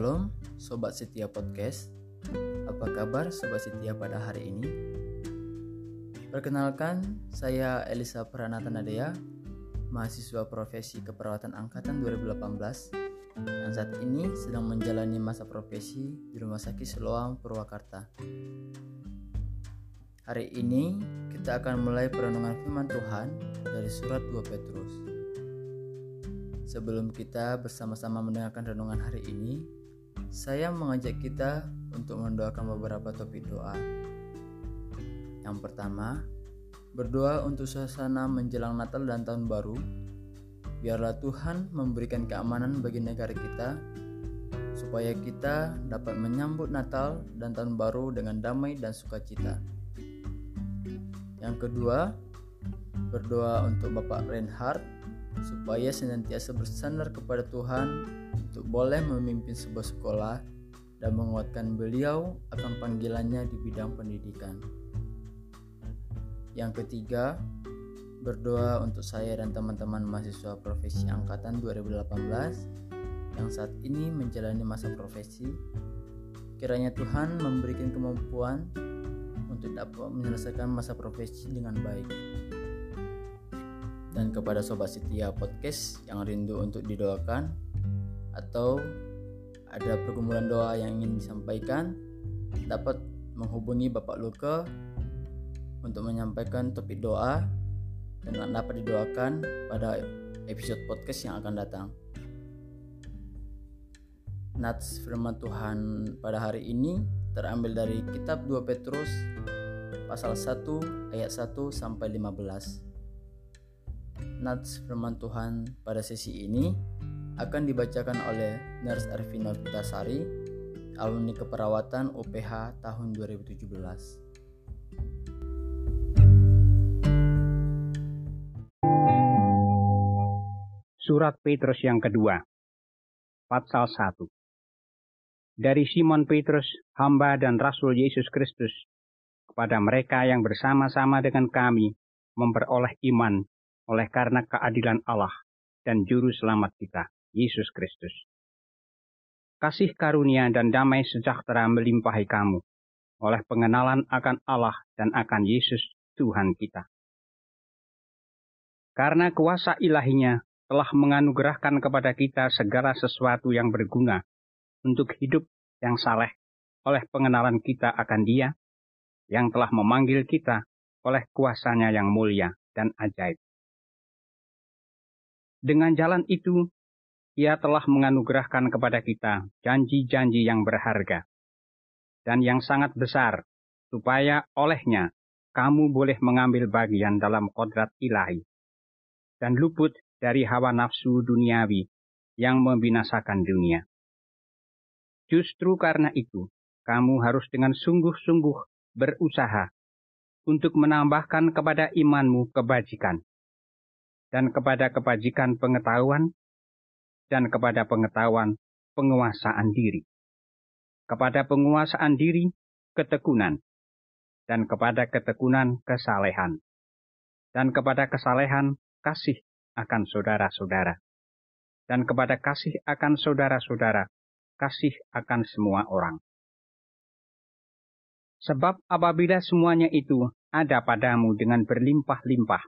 Shalom, Sobat Setia Podcast. Apa kabar Sobat Setia pada hari ini? Perkenalkan, saya Elisa Pranata Nadea, mahasiswa profesi keperawatan angkatan 2018 yang saat ini sedang menjalani masa profesi di Rumah Sakit Siloam Purwakarta. Hari ini kita akan mulai perenungan firman Tuhan dari surat 2 Petrus. Sebelum kita bersama-sama mendengarkan renungan hari ini, saya mengajak kita untuk mendoakan beberapa topik doa. Yang pertama, berdoa untuk suasana menjelang Natal dan Tahun Baru. Biarlah Tuhan memberikan keamanan bagi negara kita, supaya kita dapat menyambut Natal dan Tahun Baru dengan damai dan sukacita. Yang kedua, berdoa untuk Bapak Reinhardt supaya senantiasa bersandar kepada Tuhan untuk boleh memimpin sebuah sekolah dan menguatkan beliau akan panggilannya di bidang pendidikan. Yang ketiga, berdoa untuk saya dan teman-teman mahasiswa profesi angkatan 2018 yang saat ini menjalani masa profesi. Kiranya Tuhan memberikan kemampuan untuk dapat menyelesaikan masa profesi dengan baik dan kepada sobat setia podcast yang rindu untuk didoakan atau ada pergumulan doa yang ingin disampaikan dapat menghubungi Bapak Luka untuk menyampaikan topik doa dan dapat didoakan pada episode podcast yang akan datang. Nats firman Tuhan pada hari ini terambil dari kitab 2 Petrus pasal 1 ayat 1 sampai 15. Nats firman Tuhan pada sesi ini akan dibacakan oleh Nurse Arvina Pitasari, alumni keperawatan UPH tahun 2017. Surat Petrus yang kedua, pasal 1. Dari Simon Petrus, hamba dan Rasul Yesus Kristus, kepada mereka yang bersama-sama dengan kami memperoleh iman oleh karena keadilan Allah dan Juru Selamat kita, Yesus Kristus. Kasih karunia dan damai sejahtera melimpahi kamu oleh pengenalan akan Allah dan akan Yesus Tuhan kita. Karena kuasa ilahinya telah menganugerahkan kepada kita segala sesuatu yang berguna untuk hidup yang saleh oleh pengenalan kita akan dia yang telah memanggil kita oleh kuasanya yang mulia dan ajaib. Dengan jalan itu, ia telah menganugerahkan kepada kita janji-janji yang berharga dan yang sangat besar, supaya olehnya kamu boleh mengambil bagian dalam kodrat ilahi dan luput dari hawa nafsu duniawi yang membinasakan dunia. Justru karena itu, kamu harus dengan sungguh-sungguh berusaha untuk menambahkan kepada imanmu kebajikan dan kepada kebajikan pengetahuan, dan kepada pengetahuan penguasaan diri. Kepada penguasaan diri, ketekunan, dan kepada ketekunan kesalehan, dan kepada kesalehan kasih akan saudara-saudara, dan kepada kasih akan saudara-saudara, kasih akan semua orang. Sebab apabila semuanya itu ada padamu dengan berlimpah-limpah,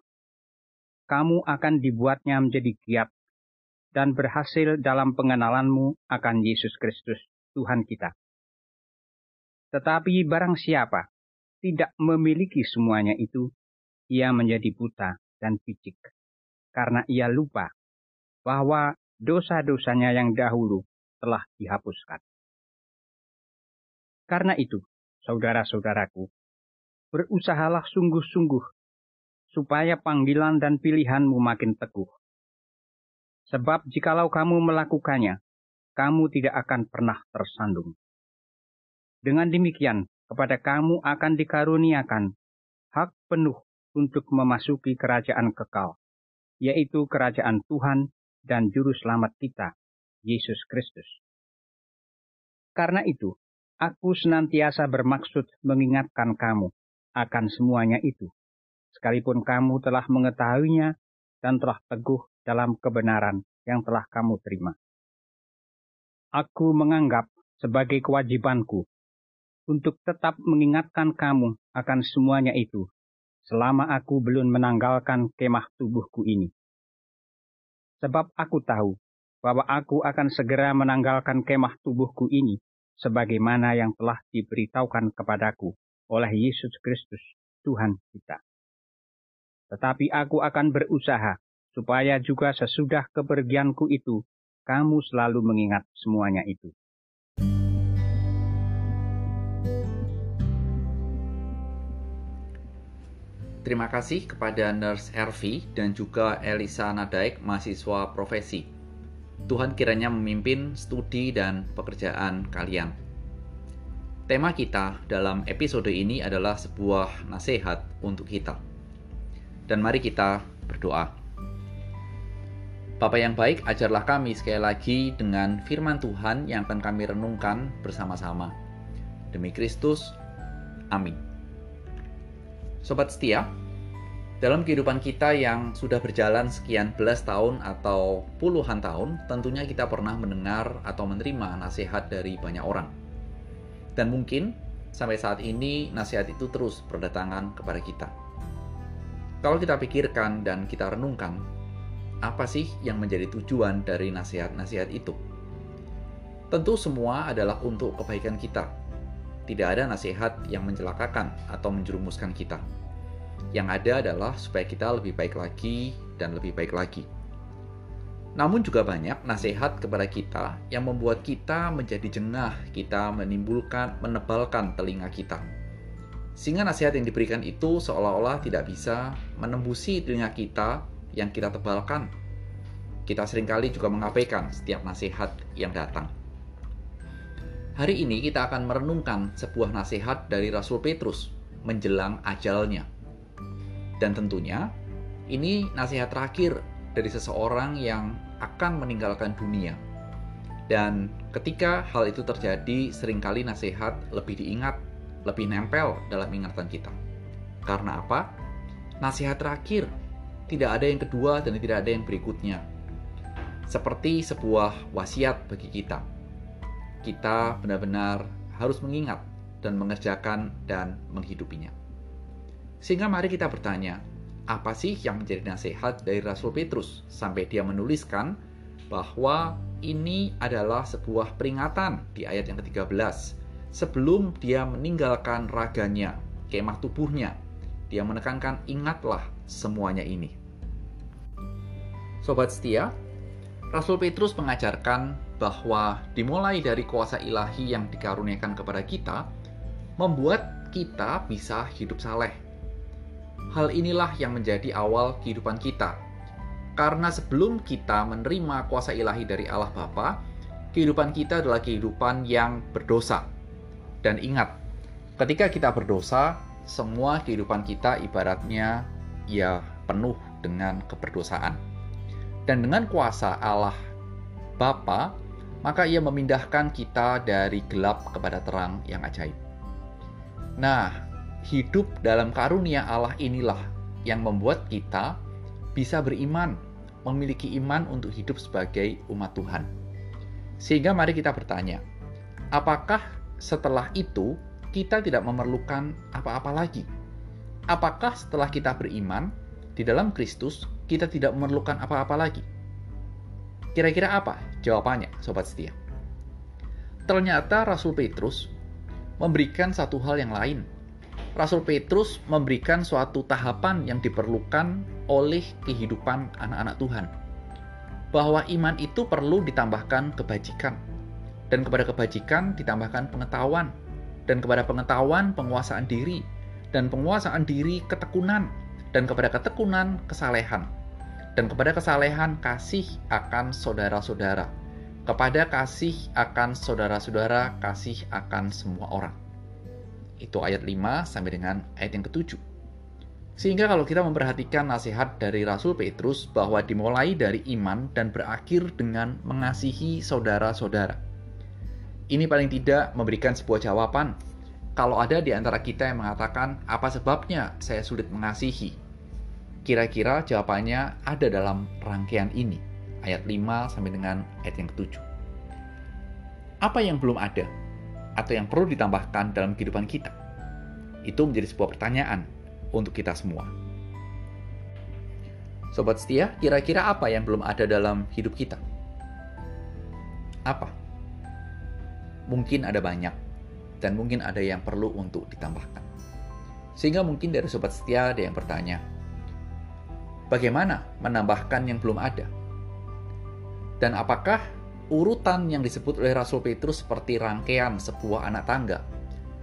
kamu akan dibuatnya menjadi giat dan berhasil dalam pengenalanmu akan Yesus Kristus, Tuhan kita. Tetapi barang siapa tidak memiliki semuanya itu, ia menjadi buta dan picik, karena ia lupa bahwa dosa-dosanya yang dahulu telah dihapuskan. Karena itu, saudara-saudaraku, berusahalah sungguh-sungguh supaya panggilan dan pilihanmu makin teguh. Sebab jikalau kamu melakukannya, kamu tidak akan pernah tersandung. Dengan demikian, kepada kamu akan dikaruniakan hak penuh untuk memasuki kerajaan kekal, yaitu kerajaan Tuhan dan Juru Selamat kita, Yesus Kristus. Karena itu, aku senantiasa bermaksud mengingatkan kamu akan semuanya itu, sekalipun kamu telah mengetahuinya dan telah teguh dalam kebenaran yang telah kamu terima. aku menganggap sebagai kewajibanku untuk tetap mengingatkan kamu akan semuanya itu selama aku belum menanggalkan kemah tubuhku ini. Sebab aku tahu bahwa aku akan segera menanggalkan kemah tubuhku ini sebagaimana yang telah diberitahukan kepadaku oleh Yesus Kristus, Tuhan kita. Tetapi aku akan berusaha supaya juga sesudah kepergianku itu kamu selalu mengingat semuanya itu. Terima kasih kepada Nurse Hervey dan juga Elisa Nadaik, mahasiswa profesi. Tuhan kiranya memimpin studi dan pekerjaan kalian. Tema kita dalam episode ini adalah sebuah nasihat untuk kita. Dan mari kita berdoa. Bapak yang baik, ajarlah kami sekali lagi dengan firman Tuhan yang akan kami renungkan bersama-sama. Demi Kristus, amin. Sobat setia, dalam kehidupan kita yang sudah berjalan sekian belas tahun atau puluhan tahun, tentunya kita pernah mendengar atau menerima nasihat dari banyak orang. Dan mungkin sampai saat ini nasihat itu terus berdatangan kepada kita. Kalau kita pikirkan dan kita renungkan, apa sih yang menjadi tujuan dari nasihat-nasihat itu? Tentu semua adalah untuk kebaikan kita. Tidak ada nasihat yang mencelakakan atau menjerumuskan kita. Yang ada adalah supaya kita lebih baik lagi dan lebih baik lagi. Namun juga banyak nasihat kepada kita yang membuat kita menjadi jengah, kita menimbulkan, menebalkan telinga kita. Sehingga nasihat yang diberikan itu seolah-olah tidak bisa menembusi telinga kita yang kita tebalkan. Kita sering kali juga mengabaikan setiap nasihat yang datang. Hari ini kita akan merenungkan sebuah nasihat dari Rasul Petrus menjelang ajalnya. Dan tentunya ini nasihat terakhir dari seseorang yang akan meninggalkan dunia. Dan ketika hal itu terjadi, sering kali nasihat lebih diingat, lebih nempel dalam ingatan kita. Karena apa? Nasihat terakhir tidak ada yang kedua dan tidak ada yang berikutnya. Seperti sebuah wasiat bagi kita. Kita benar-benar harus mengingat dan mengerjakan dan menghidupinya. Sehingga mari kita bertanya, apa sih yang menjadi nasihat dari Rasul Petrus sampai dia menuliskan bahwa ini adalah sebuah peringatan di ayat yang ke-13 sebelum dia meninggalkan raganya, kemah tubuhnya. Dia menekankan ingatlah semuanya ini. Sobat setia, Rasul Petrus mengajarkan bahwa dimulai dari kuasa ilahi yang dikaruniakan kepada kita, membuat kita bisa hidup saleh. Hal inilah yang menjadi awal kehidupan kita. Karena sebelum kita menerima kuasa ilahi dari Allah Bapa, kehidupan kita adalah kehidupan yang berdosa. Dan ingat, ketika kita berdosa, semua kehidupan kita ibaratnya ya penuh dengan keberdosaan dan dengan kuasa Allah Bapa, maka ia memindahkan kita dari gelap kepada terang yang ajaib. Nah, hidup dalam karunia Allah inilah yang membuat kita bisa beriman, memiliki iman untuk hidup sebagai umat Tuhan. Sehingga mari kita bertanya, apakah setelah itu kita tidak memerlukan apa-apa lagi? Apakah setelah kita beriman di dalam Kristus, kita tidak memerlukan apa-apa lagi. Kira-kira apa jawabannya, sobat setia? Ternyata Rasul Petrus memberikan satu hal yang lain. Rasul Petrus memberikan suatu tahapan yang diperlukan oleh kehidupan anak-anak Tuhan. Bahwa iman itu perlu ditambahkan kebajikan. Dan kepada kebajikan ditambahkan pengetahuan. Dan kepada pengetahuan penguasaan diri. Dan penguasaan diri ketekunan. Dan kepada ketekunan kesalehan dan kepada kesalehan kasih akan saudara-saudara. Kepada kasih akan saudara-saudara, kasih akan semua orang. Itu ayat 5 sampai dengan ayat yang ketujuh. Sehingga kalau kita memperhatikan nasihat dari Rasul Petrus bahwa dimulai dari iman dan berakhir dengan mengasihi saudara-saudara. Ini paling tidak memberikan sebuah jawaban. Kalau ada di antara kita yang mengatakan, apa sebabnya saya sulit mengasihi? Kira-kira jawabannya ada dalam rangkaian ini, ayat 5 sampai dengan ayat yang ketujuh. Apa yang belum ada atau yang perlu ditambahkan dalam kehidupan kita? Itu menjadi sebuah pertanyaan untuk kita semua. Sobat setia, kira-kira apa yang belum ada dalam hidup kita? Apa? Mungkin ada banyak, dan mungkin ada yang perlu untuk ditambahkan. Sehingga mungkin dari sobat setia ada yang bertanya, bagaimana menambahkan yang belum ada? Dan apakah urutan yang disebut oleh Rasul Petrus seperti rangkaian sebuah anak tangga?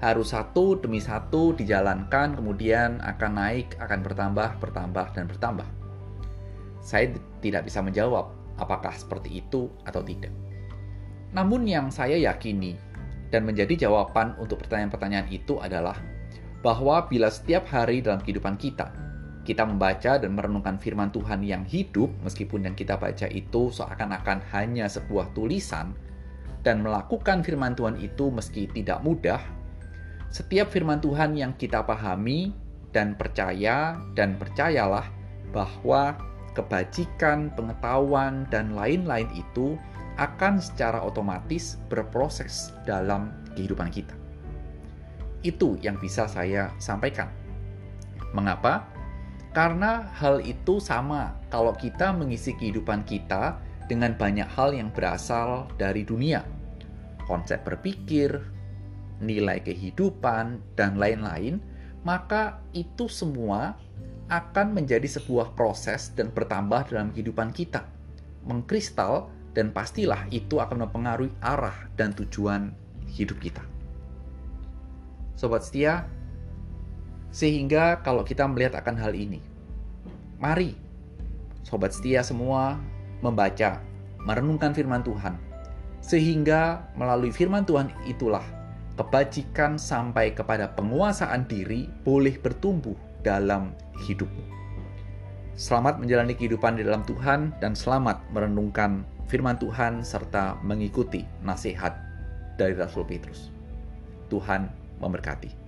Harus satu demi satu dijalankan, kemudian akan naik, akan bertambah, bertambah, dan bertambah. Saya tidak bisa menjawab apakah seperti itu atau tidak. Namun yang saya yakini dan menjadi jawaban untuk pertanyaan-pertanyaan itu adalah bahwa bila setiap hari dalam kehidupan kita, kita membaca dan merenungkan firman Tuhan yang hidup, meskipun yang kita baca itu seakan-akan hanya sebuah tulisan, dan melakukan firman Tuhan itu meski tidak mudah, setiap firman Tuhan yang kita pahami dan percaya dan percayalah bahwa kebajikan, pengetahuan, dan lain-lain itu akan secara otomatis berproses dalam kehidupan kita. Itu yang bisa saya sampaikan. Mengapa? Karena hal itu sama kalau kita mengisi kehidupan kita dengan banyak hal yang berasal dari dunia. Konsep berpikir, nilai kehidupan, dan lain-lain, maka itu semua akan menjadi sebuah proses dan bertambah dalam kehidupan kita. Mengkristal dan pastilah itu akan mempengaruhi arah dan tujuan hidup kita. Sobat setia, sehingga kalau kita melihat akan hal ini, mari sobat setia semua membaca, merenungkan firman Tuhan, sehingga melalui firman Tuhan itulah kebajikan sampai kepada penguasaan diri boleh bertumbuh dalam hidupmu. Selamat menjalani kehidupan di dalam Tuhan dan selamat merenungkan firman Tuhan serta mengikuti nasihat dari Rasul Petrus. Tuhan memberkati.